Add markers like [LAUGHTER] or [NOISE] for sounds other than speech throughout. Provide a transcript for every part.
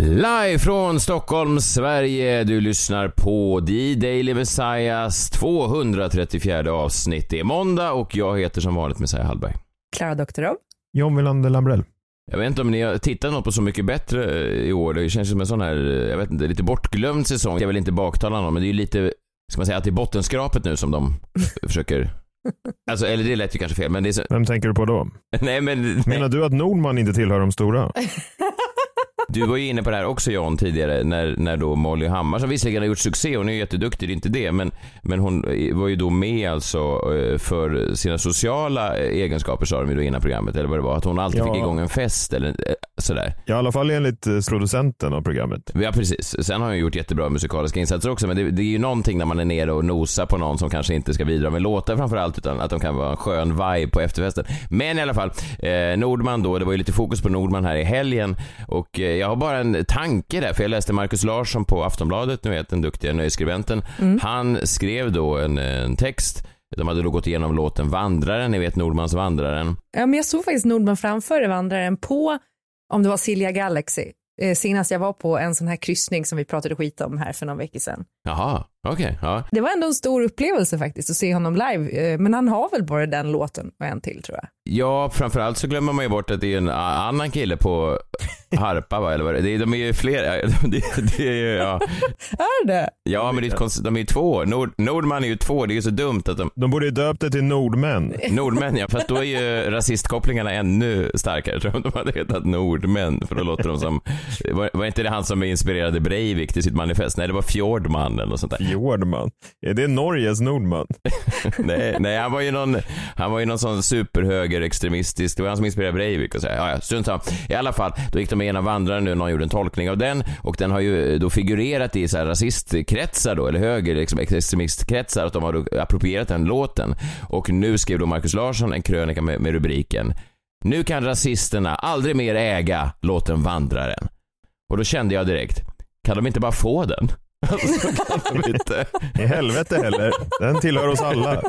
Live från Stockholm, Sverige. Du lyssnar på The Daily Messiahs 234 avsnitt. Det är måndag och jag heter som vanligt Messiah Hallberg. Klara Doktorov. John Wilander Lambrell. Jag vet inte om ni har tittat något på Så mycket bättre i år. Det känns som en sån här, jag vet inte, lite bortglömd säsong. Jag vill inte baktala någon, men det är ju lite, ska man säga att det är bottenskrapet nu som de [LAUGHS] försöker Alltså, eller det lät ju kanske fel, men det är så... Vem tänker du på då? [LAUGHS] Nej, men... Nej. Menar du att Nordman inte tillhör de stora? [LAUGHS] Du var ju inne på det här också John tidigare när, när då Molly Hammar som visserligen har gjort succé, hon är ju jätteduktig, det är inte det, men, men hon var ju då med alltså eh, för sina sociala egenskaper sa de ju då innan programmet, eller vad det var, att hon alltid Ja. fick igång en fest eller sådär. I alla fall enligt eh, producenten av programmet. Ja precis, sen har hon gjort jättebra musikaliska insatser också, men det, det är ju någonting när man är nere och nosar på någon som kanske inte ska bidra med låtar framförallt, utan att de kan vara en skön vibe på efterfesten. Men i alla fall, eh, Nordman då, det var ju lite fokus på Nordman här i helgen och eh, jag har bara en tanke där, för jag läste Markus Larsson på Aftonbladet, nu vet den duktiga nöjesskribenten. Han skrev då en, en text de hade då gått igenom låten Vandraren, ni vet Nordmans Vandraren. Ja, men jag såg faktiskt Nordman framför vandraren på, om det var Silja Galaxy, eh, senast jag var på en sån här kryssning som vi pratade skit om här för någon vecka sedan. Jaha, okej, ja. Det var ändå en stor upplevelse faktiskt att se honom live, eh, men han har väl bara den låten och en till tror jag. Ja, framförallt så glömmer man ju bort att det är en annan kille på harpa va, eller vad det är. De är ju fler, [LAUGHS] det, det är ju, ja. Är det? ja men det är de är ju två. Nord, Nordman är ju två, det är ju så dumt att de, De borde ju döpt det till Nordmän. Nordmän ja, fast då är ju rasistkopplingarna ännu starkare tror jag om de hade hetat Nordmän, för då låter de som, var, var inte det han som inspirerade Breivik till sitt manifest? Nej, det var Fjordman eller något sånt där. Fjordman. Är det Norges Nordman? [LAUGHS] nej, nej, han var ju någon, han var ju någon sån superhögerextremistisk, det var han som inspirerade Breivik och så här. Ja, ja, strunt samma. I alla fall, då gick de igenom Vandraren nu, någon gjorde en tolkning av den och den har ju eh, då figurerat i så här rasistkretsar då, eller höger liksom, extremistkretsar, att de har då approprierat den låten. Och nu skrev då Markus Larsson en krönika med, med rubriken Nu kan rasisterna aldrig mer äga låten Vandraren. Och då kände jag direkt, kan de inte bara få den? Alltså, kan de inte? I helvete heller. Den tillhör oss alla.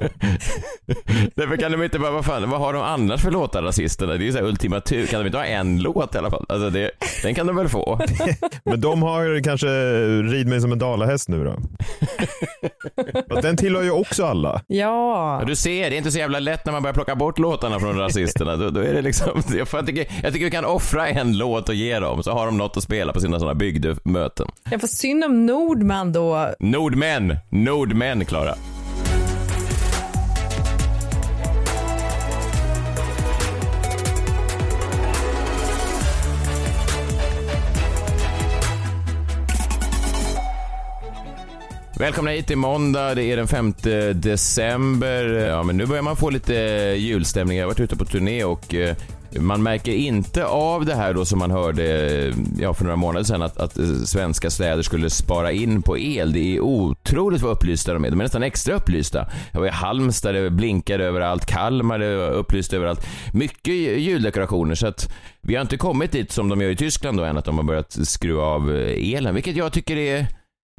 Därför kan de inte bara, vad fan, vad har de annars för låtar rasisterna? Det är ju såhär ultimatur, kan de inte ha en låt i alla fall? Alltså det, den kan de väl få? Men de har kanske Rid mig som en dalahäst nu då. Den tillhör ju också alla. Ja. Ja, du ser, det är inte så jävla lätt när man börjar plocka bort låtarna från rasisterna. Då, då är det liksom, jag, tycker, jag tycker vi kan offra en låt och ge dem, så har de något att spela på sina sådana bygdemöten. Jag får synd om Nordman då. Nordmän, Nordmän Klara. Välkomna hit till måndag, det är den 5 december. Ja, men nu börjar man få lite julstämning. Jag har varit ute på turné och eh, man märker inte av det här då som man hörde eh, ja, för några månader sedan att, att eh, svenska städer skulle spara in på el. Det är otroligt vad upplysta de är. De är nästan extra upplysta. Jag var i Halmstad, det blinkade överallt. Kalmar, det var upplyst överallt. Mycket juldekorationer så att vi har inte kommit dit som de gör i Tyskland då än att de har börjat skruva av eh, elen, vilket jag tycker är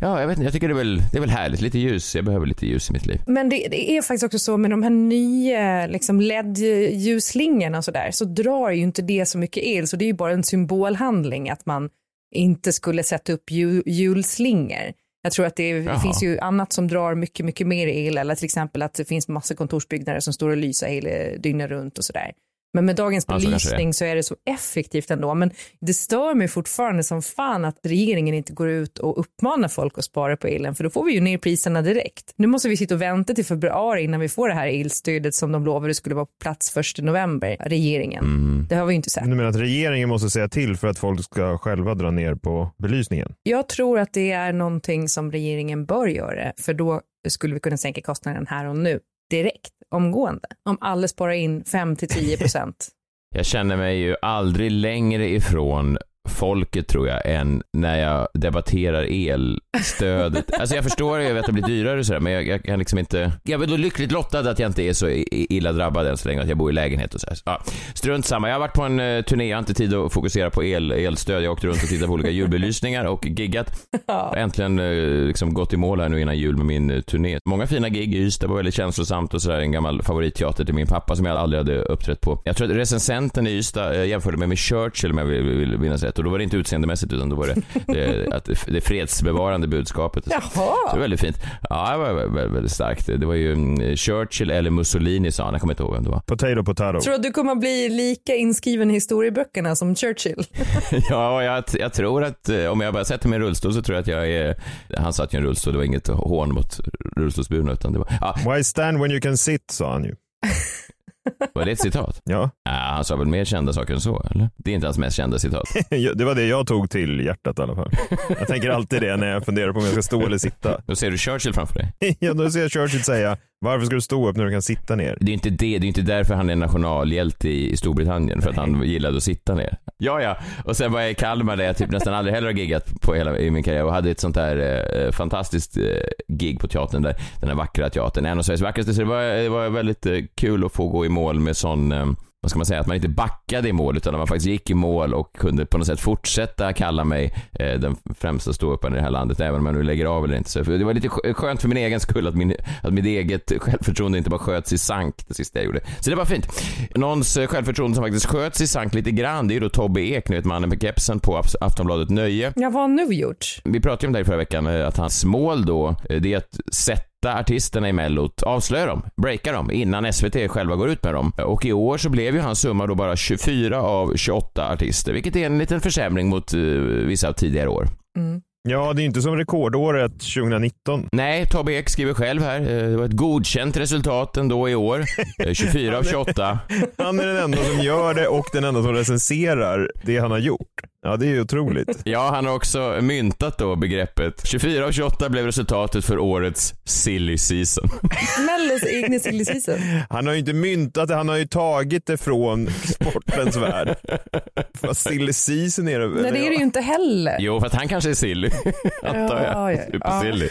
Ja, jag vet inte. Jag tycker det är väl, det är väl härligt. Lite ljus. Jag behöver lite ljus i mitt liv. Men det, det är faktiskt också så med de här nya liksom LED-ljusslingorna och sådär så drar ju inte det så mycket el så det är ju bara en symbolhandling att man inte skulle sätta upp ju, julslingor. Jag tror att det Jaha. finns ju annat som drar mycket, mycket mer el eller till exempel att det finns massa kontorsbyggnader som står och lyser hela dygnet runt och sådär. Men med dagens belysning så är det så effektivt ändå. Men det stör mig fortfarande som fan att regeringen inte går ut och uppmanar folk att spara på elen för då får vi ju ner priserna direkt. Nu måste vi sitta och vänta till februari innan vi får det här elstödet som de lovade skulle vara på plats 1 november, regeringen. Mm. Det har vi ju inte sett. Du menar att regeringen måste säga till för att folk ska själva dra ner på belysningen? Jag tror att det är någonting som regeringen bör göra för då skulle vi kunna sänka kostnaden här och nu direkt, omgående. Om alla sparar in 5 till 10 procent. [LAUGHS] Jag känner mig ju aldrig längre ifrån folket tror jag än när jag debatterar elstödet. [LAUGHS] alltså jag förstår ju att det blir dyrare och sådär men jag, jag kan liksom inte, jag är då lyckligt lottad att jag inte är så illa drabbad än så länge att jag bor i lägenhet och sådär. Ja, strunt samma. Jag har varit på en eh, turné, jag har inte tid att fokusera på el, elstöd. Jag åkte runt och tittade på olika julbelysningar och giggat. [LAUGHS] Har äntligen eh, liksom gått i mål här nu innan jul med min eh, turné. Många fina gig i Ystad, var väldigt känslosamt och sådär. En gammal favoritteater till min pappa som jag aldrig hade uppträtt på. Jag tror att recensenten i Ystad jämförde mig med Churchill om jag vill, vill minnas rätt. Och då var det inte utseendemässigt utan då var det det, att det fredsbevarande budskapet. Så det Jaha. var väldigt fint. Ja, det var väldigt, väldigt starkt. Det var ju mm, Churchill eller Mussolini sa han, jag kommer inte ihåg vem det var. Potato, potato. Tror du att du kommer att bli lika inskriven i historieböckerna som Churchill? [LAUGHS] Ja, jag, jag tror att eh, om jag bara sätter mig i rullstol så tror jag att jag är... Han satt ju i en rullstol, det var inget hån mot rullstolsburna utan det var... Ja, Why stand when you can sit, sa han ju. [LAUGHS] [LAUGHS] var det ett citat? Ja, Ja, han sa väl mer kända saker än så, eller? Det är inte hans mest kända citat. [LAUGHS] det var det jag tog till hjärtat i alla fall. Jag tänker alltid det när jag funderar på om jag ska stå eller sitta. [LAUGHS] Då ser du Churchill framför dig. Ja, då ser jag Churchill säga, varför ska du stå upp när du kan sitta ner? Det är inte det, det är inte därför han är nationalhjälte i, i Storbritannien, för att han gillade att sitta ner. Ja, ja. Och sen var jag i Kalmar där jag typ nästan aldrig heller har giggat på hela i min karriär och hade ett sånt där eh, fantastiskt eh, gig på teatern där, den här vackra teatern, en av Sveriges vackraste, så det var, det var väldigt eh, kul att få gå i mål med sån eh, vad ska man säga, att man inte backade i mål utan att man faktiskt gick i mål och kunde på något sätt fortsätta kalla mig eh, den främsta ståupparen i det här landet även om jag nu lägger av eller inte. Så det var lite skö- skönt för min egen skull att, min, att mitt eget självförtroende inte bara sköts i sank det sista jag gjorde. Så det var fint. Någons eh, självförtroende som faktiskt sköts i sank lite grann det är ju då Tobbe Ek, ni vet mannen med kepsen på Aft- Aftonbladet Nöje. Ja, vad har han nu gjort? Vi pratade ju om det här förra veckan, eh, att hans mål då, eh, det är att sätta artisterna i mellot, avslöja dem, breaka dem innan SVT själva går ut med dem. Och i år så blev ju hans summa då bara 24 av 28 artister, vilket är en liten försämring mot uh, vissa tidigare år. Ja, det är inte som rekordåret 2019. Nej, Tobbe Ek skriver själv här, eh, det var ett godkänt resultat ändå i år. [LAUGHS] Eh, 24 av 28. Han är den enda som gör det och den enda som recenserar det han har gjort. Ja, det är ju otroligt. [LAUGHS] Ja, han har också myntat då begreppet 24 av 28 blev resultatet för årets silly season. [LAUGHS] Mellos egna silly season. Han har ju inte myntat det, han har ju tagit det från sportens värld. Fast silly season är det Nej, det är det ju inte heller. Jo, för att han kanske är silly, [LAUGHS] antar Ja, jag. ja, Supersilly.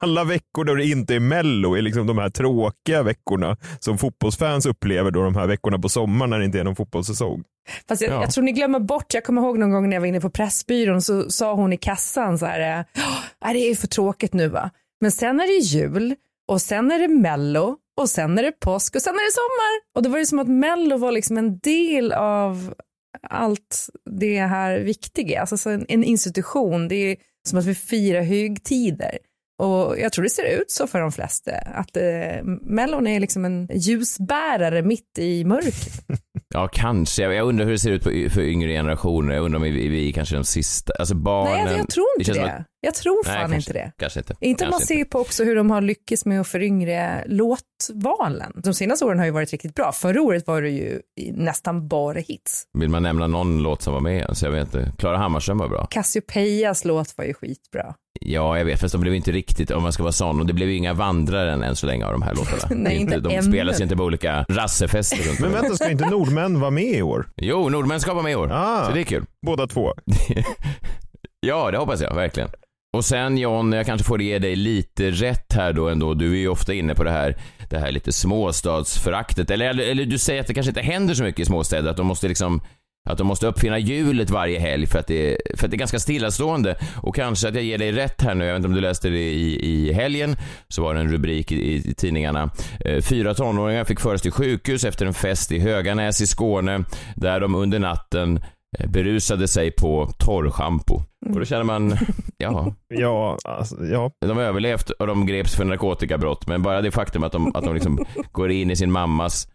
Alla veckor då det inte är mello är liksom de här tråkiga veckorna som fotbollsfans upplever då de här veckorna på sommaren när det inte är någon fotbollssäsong. Fast jag, Ja. jag tror ni glömmer bort, jag kommer ihåg någon gång när jag var inne på Pressbyrån så sa hon i kassan så här, "Åh, det är för tråkigt nu va. Men sen är det jul och sen är det mello och sen är det påsk och sen är det sommar. Och då var det som att mello var liksom en del av allt det här viktiga, alltså så en, en institution. Det är som att vi firar högtider. Och jag tror det ser ut så för de flesta, att eh, mellon är liksom en ljusbärare mitt i mörkret. [LAUGHS] Ja, kanske. Jag- undrar hur det ser ut på, för yngre generationer. Jag undrar om vi, vi är kanske de sista, alltså barnen. Nej, alltså, jag tror inte känns det. Jag tror Nej, fan kanske inte det. Kanske inte. Inte om man ser på också hur de har lyckats med att föryngra låtvalen. De senaste åren har ju varit riktigt bra. Förra året var det ju nästan bara hits. Vill man nämna någon låt som var med? Alltså, jag vet inte. Klara Hammarström var bra. Cassiopeias låt var ju skitbra. Ja, jag vet. Fast de blev inte riktigt, om man ska vara sån. Och det blev ju inga vandraren än så länge av de här låtarna. [LAUGHS] Nej, inte de ännu. spelas ju inte på olika rassefester runt Men vänta, ska inte nordmän vara med i år? Jo, Nordmän ska vara med i år. Ah. Så det är kul. Båda två. [LAUGHS] ja, det hoppas jag verkligen. Och sen John, jag kanske får ge dig lite rätt här då ändå. Du är ju ofta inne på det här, det här lite småstadsföraktet. Eller, eller, eller du säger att det kanske inte händer så mycket i småstäder, att de måste liksom att de måste uppfinna hjulet varje helg för att, det, för att det är ganska stillastående. Och kanske att jag ger dig rätt här nu, jag vet inte om du läste det i, i helgen, så var det en rubrik i, i tidningarna. Eh, fyra tonåringar fick föras till sjukhus efter en fest i Höganäs i Skåne, där de under natten eh, berusade sig på torrschampo. Och då känner man, [LAUGHS] ja, Ja, alltså, ja. de har överlevt och de greps för narkotikabrott, men bara det faktum att de, att de liksom går in i sin mammas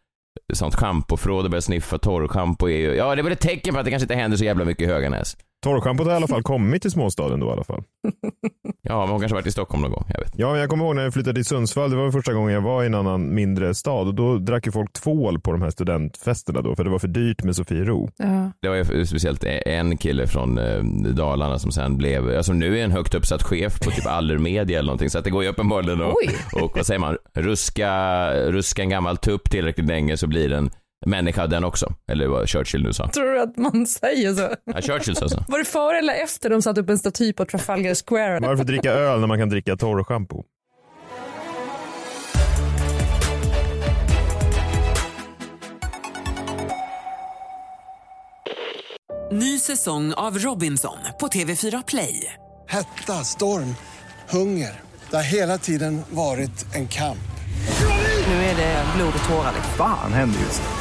sånt schampoförråd och börjar sniffa torrschampo är ju, ja det är väl ett tecken på att det kanske inte händer så jävla mycket i Höganäs. Torrschampot har i alla fall kommit till småstaden då i alla fall. [LAUGHS] Ja, men hon kanske varit i Stockholm någon gång, jag vet. Ja, jag kommer ihåg när jag flyttade till Sundsvall. Det var första gången jag var i en annan mindre stad och då drack ju folk tvål på de här studentfesterna då för det var för dyrt med Sofiero. Ja. Det var ju speciellt en kille från eh, Dalarna som sen blev, alltså nu är en högt uppsatt chef på typ Allermedia eller någonting, så att det går ju uppenbarligen att, Oj. och vad säger man, ruska, ruska en gammal tupp tillräckligt länge så blir den människa den också. Eller vad Churchill nu sa. Tror du att man säger så? Ja, Churchill sa så. [LAUGHS] Var det före eller efter de satte upp en staty på Trafalgar Square? Varför dricka öl när man kan dricka torrschampo? Ny säsong av Robinson på TV4 Play. Hetta, storm, hunger. Det har hela tiden varit en kamp. Nu är det blod och tårar. Fan händer just nu.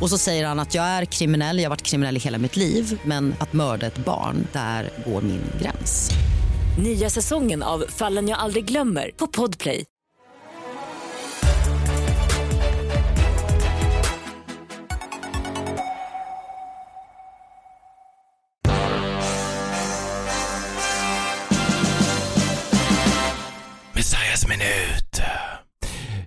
Och så säger han att jag är kriminell, jag har varit kriminell i hela mitt liv men att mörda ett barn, där går min gräns. Nya säsongen av Fallen jag aldrig glömmer på Podplay. Messiahs minut.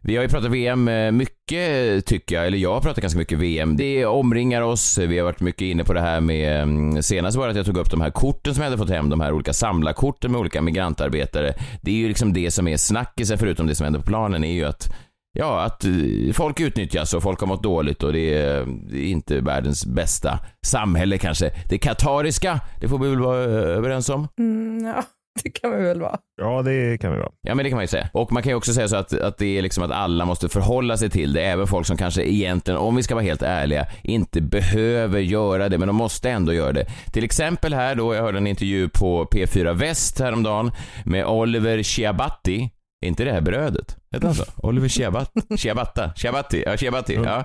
Vi har ju pratat VM eh, mycket tycker jag, eller jag har pratat ganska mycket VM. Det omringar oss, vi har varit mycket inne på det här med, mm, senast var det att jag tog upp de här korten som jag hade fått hem, de här olika samlarkorten med olika migrantarbetare. Det är ju liksom det som är snackisen förutom det som händer på planen är ju att Ja, att eh, folk utnyttjas och folk har mått dåligt och det är, det är inte världens bästa samhälle kanske. Det katariska, det får vi väl vara eh, överens om? Mm, ja, [LAUGHS] det kan vi väl vara. Ja, det kan vi vara. Ja men det kan man ju säga. Och man kan ju också säga så att, att det är liksom att alla måste förhålla sig till det. Även folk som kanske egentligen, om vi ska vara helt ärliga, inte behöver göra det. Men de måste ändå göra det. Till exempel här då, jag hörde en intervju på P4 Väst häromdagen med Oliver Chiabatti. Inte det här brödet? Heter han så? Oliver Chiabatti? [LAUGHS] Chiabatta? Chiabatti? Ja, Chiabatti. Ja.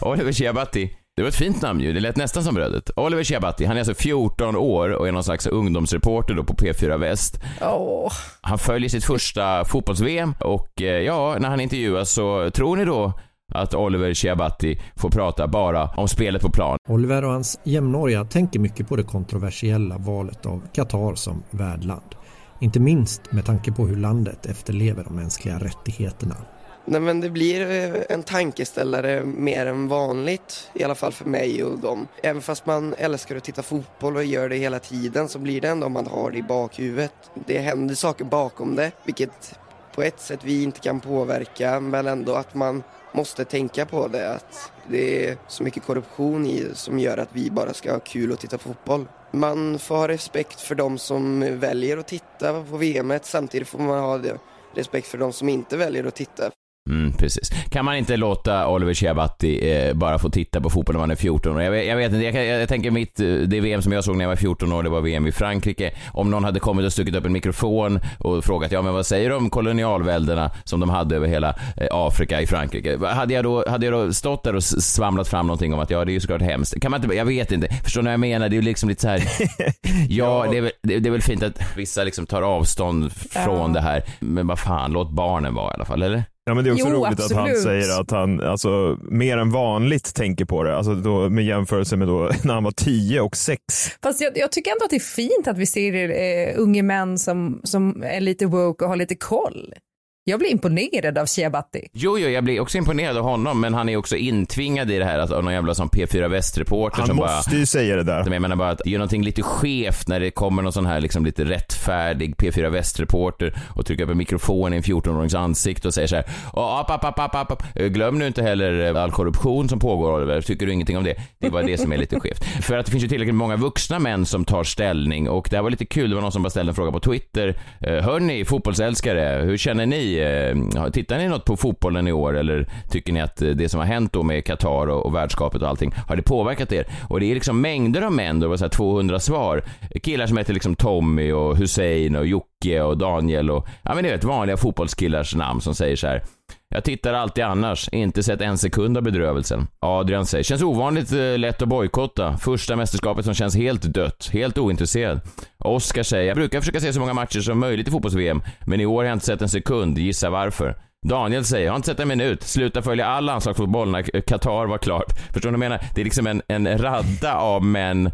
Oliver Chiabatti. Det var ett fint namn ju, det lät nästan som brödet. Oliver Chiabatti, han är alltså 14 år och är någon slags ungdomsreporter då på P4 Väst. Åh, Han följer sitt första fotbolls-VM och eh, ja, när han intervjuas så tror ni då att Oliver Chiabatti får prata bara om spelet på plan. Oliver och hans jämnåriga tänker mycket på det kontroversiella valet av Qatar som värdland. Inte minst med tanke på hur landet efterlever de mänskliga rättigheterna. Nej men det blir eh, en tankeställare mer än vanligt, i alla fall för mig och dem. Även fast man älskar att titta fotboll och gör det hela tiden så blir det ändå om man har det i bakhuvudet. Det händer saker bakom det, vilket på ett sätt vi inte kan påverka, men ändå att man måste tänka på det. Att det är så mycket korruption i det som gör att vi bara ska ha kul och titta på fotboll. Man får ha respekt för de som väljer att titta på VM, samtidigt får man ha respekt för de som inte väljer att titta. Mm, precis. Kan man inte låta Oliver Chiabatti eh, bara få titta på fotboll när man är 14 år? Jag, jag vet inte, jag, kan- jag, tänker mitt, eh, det VM som jag såg när jag var 14 år, det var VM i Frankrike. Om någon hade kommit och stuckit upp en mikrofon och frågat, ja men vad säger du om kolonialväldena som de hade över hela eh, Afrika i Frankrike? Hade jag, då, hade jag då stått där och svamlat fram någonting om att ja, det är ju såklart hemskt. Kan man inte, jag vet inte, förstår ni vad jag menar? Det är ju liksom lite så här. [LAUGHS] ja, det är, väl, det, det är väl fint att vissa liksom tar avstånd från Ja. det här, men vad fan, låt barnen vara i alla fall, eller? Ja, men det är också Jo, roligt att han absolut. säger att han alltså, mer än vanligt tänker på det. Alltså då, med jämförelse med då, [LAUGHS] när han var 10 och 6. Fast jag, jag tycker ändå att det är fint att vi ser eh, unga män som, som är lite woke och har lite koll. Jag blir imponerad av Chiabatti. Jo, jo, jag blir också imponerad av honom, men han är också intvingad i det här att av någon jävla som P4 Väst-reporter Han som måste bara... ju säga det där. Jag menar bara att det är någonting lite skevt när det kommer någon sån här liksom lite rättfärdig P4 Väst-reporter och trycker upp en mikrofon i en 14-årings ansikte och säger så här app, app, app, app, app. Eh, glöm nu inte heller eh, all korruption som pågår Oliver, tycker du ingenting om det? Det är bara det som är lite skevt. [LAUGHS] För att det finns ju tillräckligt många vuxna män som tar ställning och det här var lite kul, det var någon som bara ställde en fråga på Twitter. Eh, Hörni, fotbollsälskare, hur känner ni? Tittar ni något på fotbollen i år eller tycker ni att det som har hänt då med Qatar och, och värdskapet och allting, har det påverkat er? Och det är liksom mängder av män, det var så här 200 svar. Killar som heter liksom Tommy och Hussein Hussein och Jocke och Daniel och, ja men ni vet vanliga fotbollskillars namn som säger så här. Jag tittar alltid annars, inte sett en sekund av bedrövelsen. Adrian säger, känns ovanligt eh, lätt att bojkotta. Första mästerskapet som känns helt dött, helt ointresserad. Oskar säger, jag brukar försöka se så många matcher som möjligt i fotbolls-VM, men i år har jag inte sett en sekund, gissa varför. Daniel säger, jag har inte sett en minut, sluta följa all landslagsfotboll när Qatar var klart. Förstår du vad jag menar? Det är liksom en, en radda av män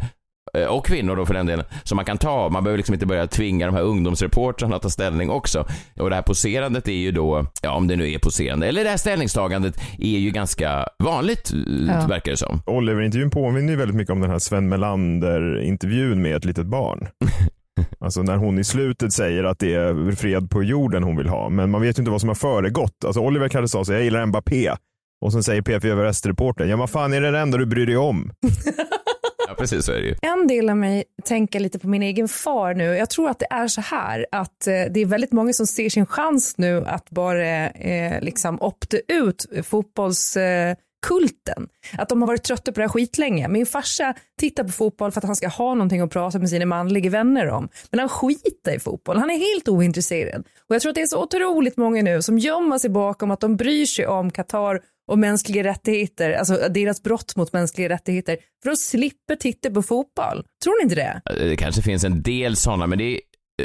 och kvinnor då för den delen, som man kan ta. Man behöver liksom inte börja tvinga de här ungdomsreportrarna att ta ställning också. Och det här poserandet är ju då, ja om det nu är poserande, eller det här ställningstagandet är ju ganska vanligt, ja. verkar det som. Oliver-intervjun påminner ju väldigt mycket om den här Sven Melander-intervjun med ett litet barn. [LAUGHS] Alltså när hon i slutet säger att det är fred på jorden hon vill ha. Men man vet ju inte vad som har föregått. Alltså Oliver kanske sa så jag gillar Mbappé. Och sen säger P4 Västreportern, ja vad fan är det det enda du bryr dig om? [LAUGHS] ja precis så är det ju. En del av mig tänker lite på min egen far nu. Jag tror att det är så här att eh, det är väldigt många som ser sin chans nu att bara eh, liksom opta ut fotbolls eh, kulten. Att de har varit trötta på det här skitlänge. Min farsa tittar på fotboll för att han ska ha någonting att prata med sina manliga vänner om. Men han skiter i fotboll. Han är helt ointresserad. Och jag tror att det är så otroligt många nu som gömmer sig bakom att de bryr sig om Qatar och mänskliga rättigheter, alltså deras brott mot mänskliga rättigheter, för att slippa titta på fotboll. Tror ni inte det? Det kanske finns en del sådana, men det är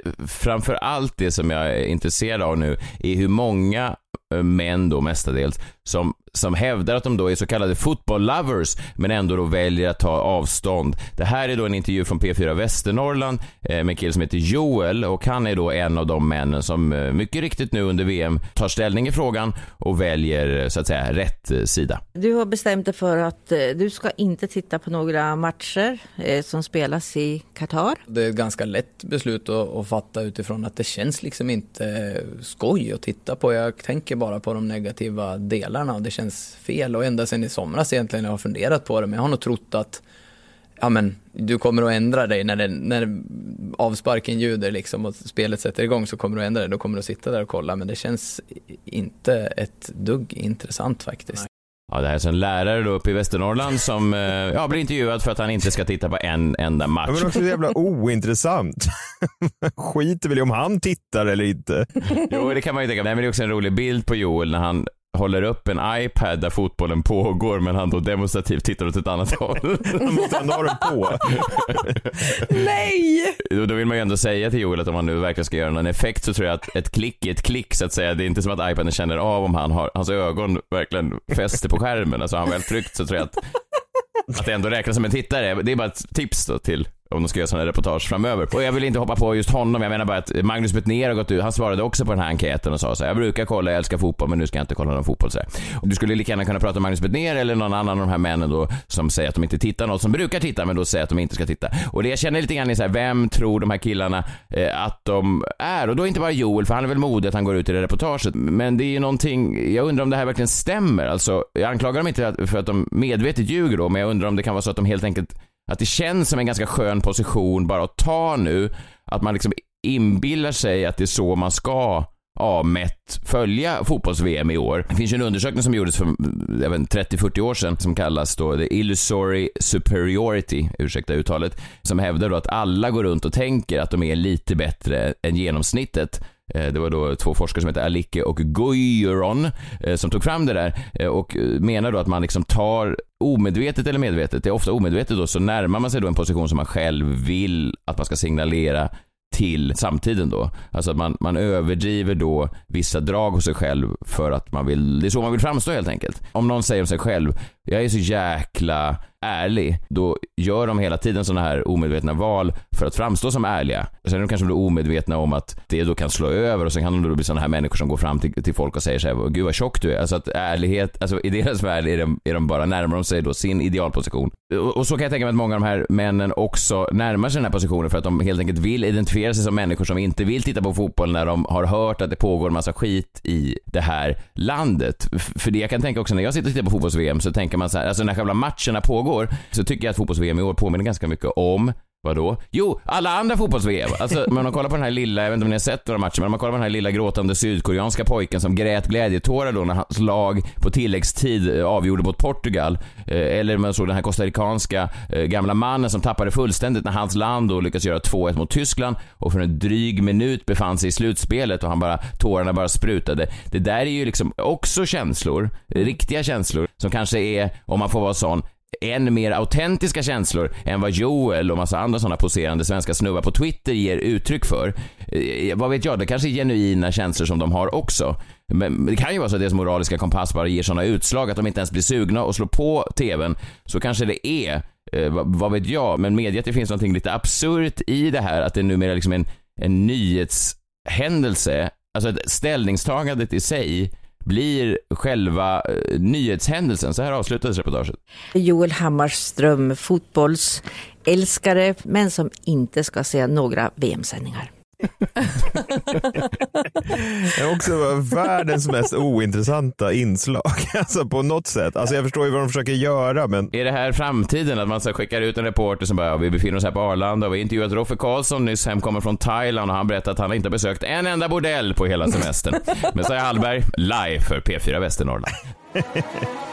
eh, framför allt det som jag är intresserad av nu är hur många eh, män då mestadels som som hävdar att de då är så kallade football lovers men ändå då väljer att ta avstånd. Det här är då en intervju från P4 Västernorrland eh, med en kille som heter Joel och han är då en av de männen som eh, mycket riktigt nu under VM tar ställning i frågan och väljer så att säga rätt eh, sida. Du har bestämt dig för att du ska inte titta på några matcher som spelas i Qatar. Det är ett ganska lätt beslut att fatta utifrån att det känns liksom inte skoj att titta på. Jag tänker bara på de negativa delarna och det känns fel och ända sedan i somras egentligen jag har funderat på det men jag har nog trott att ja men du kommer att ändra dig när, det, när avsparken ljuder liksom och spelet sätter igång så kommer du att ändra dig. Då kommer du att sitta där och kolla men det känns inte ett dugg intressant faktiskt. Ja, det här är en lärare då uppe i Västernorrland som eh, ja, blir intervjuad för att han inte ska titta på en enda match. Ja, men också så jävla ointressant. [LAUGHS] Skiter väl i om han tittar eller inte. Jo, det kan man ju tänka. Nej, men det är också en rolig bild på Joel när han håller upp en iPad där fotbollen pågår men han då demonstrativt tittar åt ett annat [LAUGHS] håll. Han måste ändå ha den på. [LAUGHS] Nej! Då vill man ju ändå säga till Joel att om han nu verkligen ska göra någon effekt så tror jag att ett klick är ett klick så att säga. Det är inte som att iPaden känner av om han har, hans ögon verkligen fäster på skärmen. Alltså har han väl tryckt så tror jag att, att det ändå räknas som en tittare. Det är bara ett tips då till om de ska göra sådana reportage framöver. Och jag vill inte hoppa på just honom. Jag menar bara att Magnus Betnér har gått ut. Han svarade också på den här enkäten och sa så här, jag brukar kolla, jag älskar fotboll, men nu ska jag inte kolla någon fotboll. Så här. Och du skulle lika gärna kunna prata om Magnus Betnér eller någon annan av de här männen då som säger att de inte tittar, något som brukar titta, men då säger att de inte ska titta. Och det jag känner lite grann är så här, vem tror de här killarna eh, att de är? Och då inte bara Joel, för han är väl modig att han går ut i det reportaget. Men det är ju någonting, jag undrar om det här verkligen stämmer. Alltså, jag anklagar dem inte för att de medvetet ljuger då, men jag undrar om det kan vara så att de helt enkelt att det känns som en ganska skön position bara att ta nu. Att man liksom inbillar sig att det är så man ska avmätt följa fotbolls-VM i år. Det finns ju en undersökning som gjordes för 30-40 år sedan som kallas då The Illusory Superiority, ursäkta uttalet, som hävdar då att alla går runt och tänker att de är lite bättre än genomsnittet. Eh, det var då två forskare som heter Alike och Guiron eh, som tog fram det där eh, och menar då att man liksom tar omedvetet eller medvetet, det är ofta omedvetet då, så närmar man sig då en position som man själv vill att man ska signalera till samtiden då. Alltså att man, man överdriver då vissa drag hos sig själv för att man vill, det är så man vill framstå helt enkelt. Om någon säger om sig själv, jag är så jäkla ärlig, då gör de hela tiden sådana här omedvetna val för att framstå som ärliga. Sen är de kanske då omedvetna om att det då kan slå över och sen kan de då bli sådana här människor som går fram till, till folk och säger såhär, gud vad tjock du är. Alltså att ärlighet, alltså i deras värld är de, är de bara närmar de sig då sin idealposition. Och, och, så kan jag tänka mig att många av de här männen också närmar sig den här positionen för att de helt enkelt vill identifiera sig som människor som inte vill titta på fotboll när de har hört att det pågår en massa skit i det här landet. För det jag kan tänka också när jag sitter och tittar på fotbolls-VM så tänker man så här, alltså när själva matcherna pågår så tycker jag att fotbolls-VM i år påminner ganska mycket om Vadå? Jo, alla andra fotbolls-VM. Alltså, [LAUGHS] om man kollar på den här lilla, jag vet inte om ni har sett några matcher, men om man kollar på den här lilla gråtande sydkoreanska pojken som grät glädjetårar då när hans lag på tilläggstid eh, avgjorde mot Portugal. Eh, eller man såg den här costaricanska eh, gamla mannen som tappade fullständigt när hans land då lyckades göra 2-1 mot Tyskland och för en dryg minut befann sig i slutspelet och han bara, tårarna bara sprutade. Det där är ju liksom också känslor, riktiga känslor, som kanske är, om man får vara sån, än mer autentiska känslor än vad Joel och massa andra sådana poserande svenska snubbar på Twitter ger uttryck för. Eh, eh, vad vet jag, det kanske är genuina känslor som de har också. Men det kan ju vara så att deras moraliska kompass bara ger sådana utslag att de inte ens blir sugna och slår på TVn. Så kanske det är, eh, vad, vad vet jag, men medge att det finns någonting lite absurt i det här att det numera liksom en, en nyhetshändelse, alltså ett ställningstagandet i sig blir själva eh, nyhetshändelsen. Så här avslutades reportaget. Joel Hammarström, fotbollsälskare men som inte ska se några VM-sändningar. Det är också världens mest ointressanta inslag. [LAUGHS] Alltså på något sätt. Alltså jag förstår ju vad de försöker göra men... Är det här framtiden? Att man så skickar ut en reporter som bara, ja, vi befinner oss här på Arlanda och vi har intervjuat Roffe Karlsson nyss hemkommer från Thailand och han berättar att han inte har besökt en enda bordell på hela semestern. [LAUGHS] Messiah Hallberg, live för P4 Västernorrland. [LAUGHS]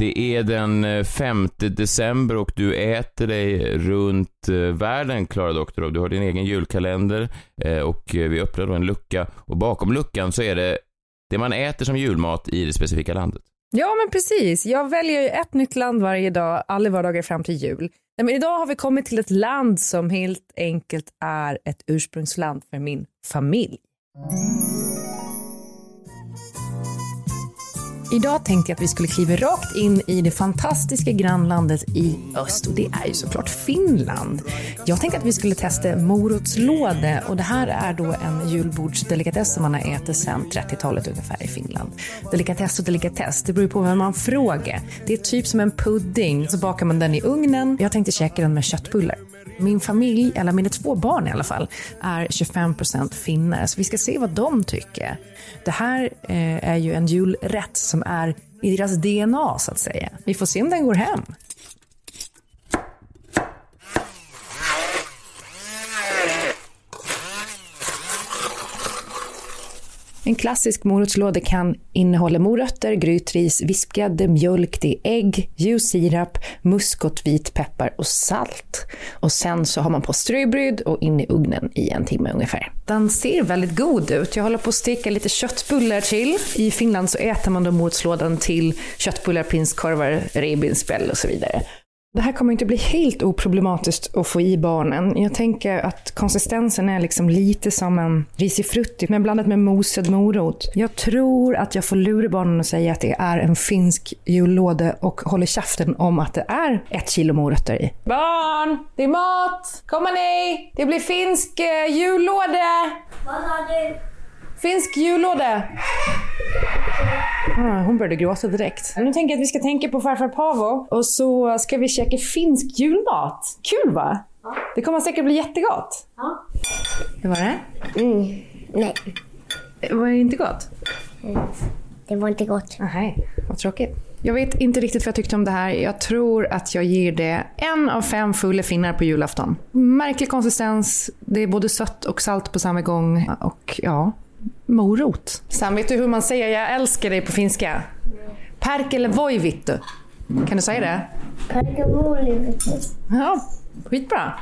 Det är den eh, 5 december och du äter dig runt eh, världen, Klara Doktorov. Du har din egen julkalender eh, och vi öppnar då en lucka och bakom luckan så är det det man äter som julmat i det specifika landet. Ja, men precis. Jag väljer ju ett nytt land varje dag, alla vardagar fram till jul. Nej, men idag har vi kommit till ett land som helt enkelt är ett ursprungsland för min familj. Idag tänkte jag att vi skulle kliva rakt in i det fantastiska grannlandet i öst och det är ju såklart Finland. Jag tänkte att vi skulle testa morotslåde och det här är då en julbordsdelikatess som man har ätit sedan 30-talet ungefär i Finland. Delikatess och delikatess, det beror på vem man frågar. Det är typ som en pudding, så bakar man den i ugnen. Jag tänkte käka den med köttbullar. Min familj, eller mina två barn i alla fall, är 25% finnar, så vi ska se vad de tycker. Det här eh, är ju en julrätt som är i deras DNA så att säga. Vi får se om den går hem. En klassisk morotslåda kan innehålla morötter, grytris, vispgrädde, mjölk, det är ägg, ljus sirap, muskot, vitpeppar och salt. Och sen så har man på ströbröd och in i ugnen i en timme ungefär. Den ser väldigt god ut. Jag håller på att steka lite köttbullar till. I Finland så äter man då morotslådan till köttbullar, prinskorvar, revbensspjäll och så vidare. Det här kommer inte bli helt oproblematiskt att få i barnen. Jag tänker att konsistensen är liksom lite som en risifrutti, men blandat med mosad morot. Jag tror att jag får lura barnen och säga att det är en finsk jullåda och håller käften om att det är ett kilo morötter i. Barn! Det är mat! Kommer ni? Det blir finsk eh, jullåda! Vad sa du? Finsk jullåda! Ah, hon började gråta direkt. Nu tänker jag att vi ska tänka på farfar Pavo och så ska vi käka finsk julmat. Kul va? Ja. Det kommer säkert bli jättegott. Ja. Hur var det? Mm. Nej, Det var inte gott? det var inte gott. Nej, vad tråkigt. Jag vet inte riktigt vad jag tyckte om det här. Jag tror att jag ger det en av fem fulla finnar på julafton. Märklig konsistens, det är både sött och salt på samma gång. Och ja, morot. Sam, vet du hur man säger jag älskar dig på finska? Perkele voi vittu. Kan du säga det? Ja, skitbra.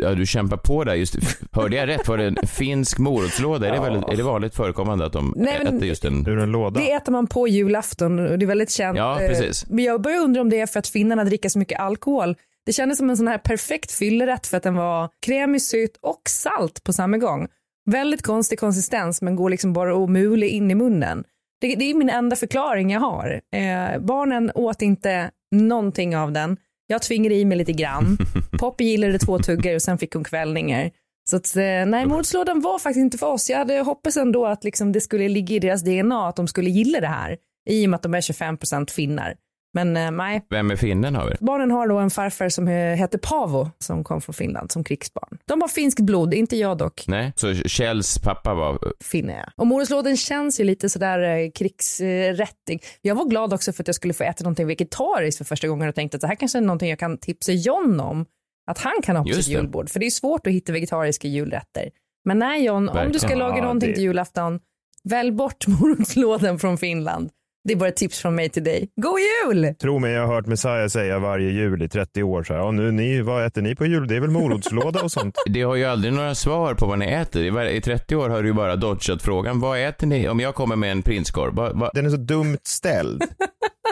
Ja, du kämpar på där. Just, hörde jag rätt? Var det en [LAUGHS] finsk morotslåda? Är, det väldigt, är det vanligt förekommande att de Nej, men- äter just en... Ur en låda? Det äter man på julafton och det är väldigt känt. Ja, Eh, precis. Men jag börjar undra om det är för att finnarna dricker så mycket alkohol. Det kändes som en sån här perfekt fyllerätt för att den var krämig, söt och salt på samma gång. Väldigt konstig konsistens men går liksom bara mula in i munnen. Det, det är min enda förklaring jag har. Eh, barnen åt inte någonting av den. Jag tvingade i mig lite grann. [LAUGHS] Poppy gillade två tuggar och sen fick hon kvällningar. Så att, eh, nej, mordslådan var faktiskt inte för oss. Jag hade hoppats ändå att liksom det skulle ligga i deras DNA att de skulle gilla det här. I och med att de är 25% finnar. Men eh, nej. Vem är finnen har vi? Barnen har då en farfar som eh, heter Pavo som kom från Finland som krigsbarn. De har finskt blod, inte jag dock. Nej, så Kjells pappa var... Finne ja. Och morotslådan känns ju lite sådär eh, krigsrättig. Jag var glad också för att jag skulle få äta någonting vegetariskt för första gången och tänkte att det här kanske är någonting jag kan tipsa John om. Att han kan ha på sitt julbord. För det är svårt att hitta vegetariska julrätter. Men nej John, om du ska Verkligen. laga Ja, någonting det- till julafton, välj bort [LAUGHS] morotslådan från Finland. Det är bara ett tips från mig till dig. God jul! Tro mig, jag har hört Messiah säga varje jul i 30 år så här, ja, nu, ni, vad äter ni på jul? Det är väl morotslåda och sånt. [LAUGHS] Det har ju aldrig några svar på vad ni äter. I var- I 30 år har du ju bara dodgat frågan. Vad äter ni? Om jag kommer med en prinskorv, vad, vad... Den är så dumt ställd.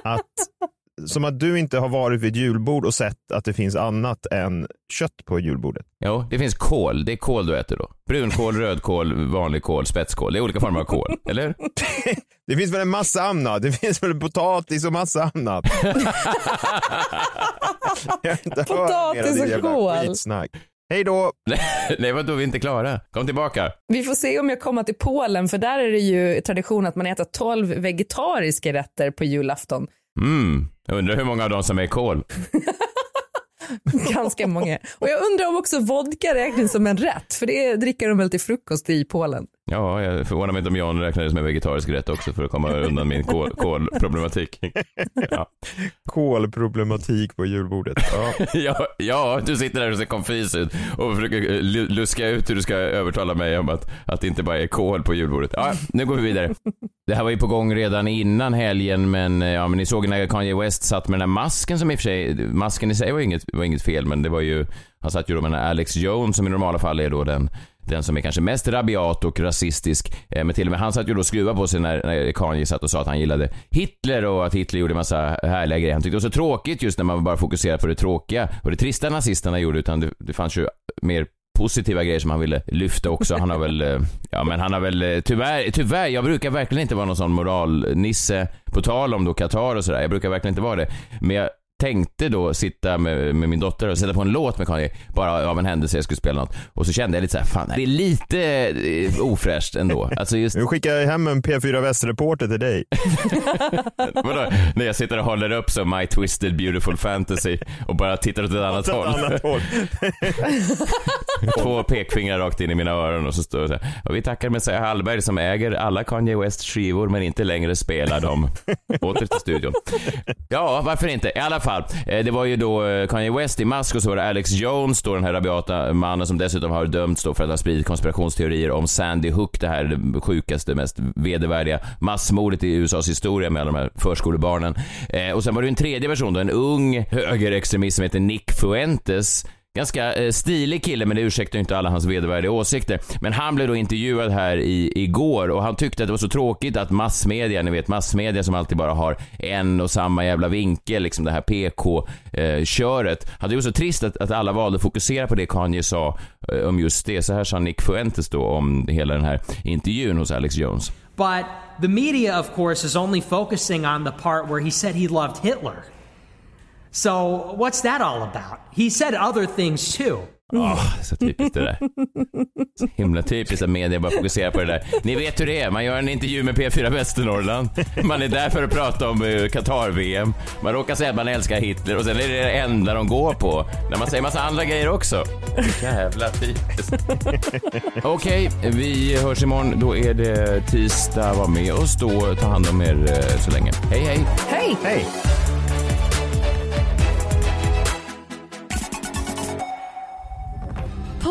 Att, som att du inte har varit vid ett julbord och sett att det finns annat än kött på julbordet. Jo, det finns kål. Det är kål du äter då. Brunkål, rödkål, vanlig kål, spetskål. Det är olika former av kål, eller? [LAUGHS] Det finns väl en massa annat. Det finns väl potatis och massa annat. [LAUGHS] Potatis och kål. skitsnack. Hej då! [LAUGHS] Nej, vadå, vi är inte klara. Kom tillbaka. Vi får se om jag kommer till Polen för där är det ju tradition att man äter 12 vegetariska rätter på julafton. Mm, jag undrar hur många av dem som är kål. [LAUGHS] Ganska många. Och jag undrar om också vodka räknas som en rätt för det dricker de väl till frukost i Polen. Ja, jag förvånar mig inte om det som en vegetarisk rätt också för att komma undan min kål- [LAUGHS] kolproblematik. Ja. Kolproblematik på julbordet. Ja. [LAUGHS] Ja, ja, du sitter där och ser konfis ut och försöker eh, lu- luska ut hur du ska övertala mig om att, att det inte bara är kol på julbordet. Ja, nu går vi vidare. Det här var ju på gång redan innan helgen, men, eh, ja, men ni såg när Kanye West satt med den där masken som i och för sig, masken i sig var inget, var inget fel, men det var ju, han satt ju då med den här Alex Jones som i normala fall är då den den som är kanske mest rabiat och rasistisk. Eh, Men till och med han satt ju då och skruvade på sig när, när Kanye satt och sa att han gillade Hitler och att Hitler gjorde massa härliga grejer. Han tyckte det var så tråkigt just när man bara fokuserar på det tråkiga och det trista nazisterna gjorde utan det, det fanns ju mer positiva grejer som han ville lyfta också. Han har väl, eh, ja men han har väl, eh, tyvärr, tyvärr, jag brukar verkligen inte vara någon sån moralnisse, på tal om då Qatar och sådär, jag brukar verkligen inte vara det. Men jag tänkte då sitta med, med min dotter och sätta på en låt med Kanye, bara av en händelse jag skulle spela något. Och så kände jag lite så här, fan det är lite eh, ofräscht ändå. [LAUGHS] Alltså just, Nu skickar jag hem en P4 Väst-reporter till dig. [LAUGHS] vadå, när jag sitter och håller upp som My Twisted Beautiful Fantasy och bara tittar åt ett håll. annat håll. [LAUGHS] Två pekfingrar rakt in i mina öron och så står det så här. Och vi tackar Messiah Hallberg som äger alla Kanye West skivor men inte längre spelar dem. Åter till studion. Ja, varför inte? I alla fall. Eh, det var ju då eh, Kanye West i mask och så var det Alex Jones då den här rabiata mannen som dessutom har dömts då för att ha spridit konspirationsteorier om Sandy Hook, det här det sjukaste, mest vedervärdiga massmordet i USAs historia med alla de här förskolebarnen. Eh, och sen var det en tredje person då, en ung högerextremist som heter Nick Fuentes Ganska eh, stilig kille, men det ursäktar inte alla hans vedervärdiga åsikter. Men han blev då intervjuad här i, igår och han tyckte att det var så tråkigt att massmedia, ni vet massmedia som alltid bara har en och samma jävla vinkel, liksom det här PK-köret. Eh, han tyckte det var så trist att, att alla valde att fokusera på det Kanye sa eh, om just det. Så här sa Nick Fuentes då om hela den här intervjun hos Alex Jones. But the media, of course, is only focusing on the part where he said he loved Hitler. So, what's that all about? He said other things too. Ah, så typiskt det där. Så himla typiskt att media bara fokuserar på det där. Ni vet hur det är, man gör en intervju med P4 Västernorrland. Man är där för att prata om eh, Qatar-VM. Man råkar säga att man älskar Hitler och sen är det det enda de går på. När man säger massa andra grejer också. Jävla typiskt. Okej, vi hörs imorgon. Då är det tisdag. Var med oss då. Ta hand om er eh, så länge. Hej, hej. Hej! Hej!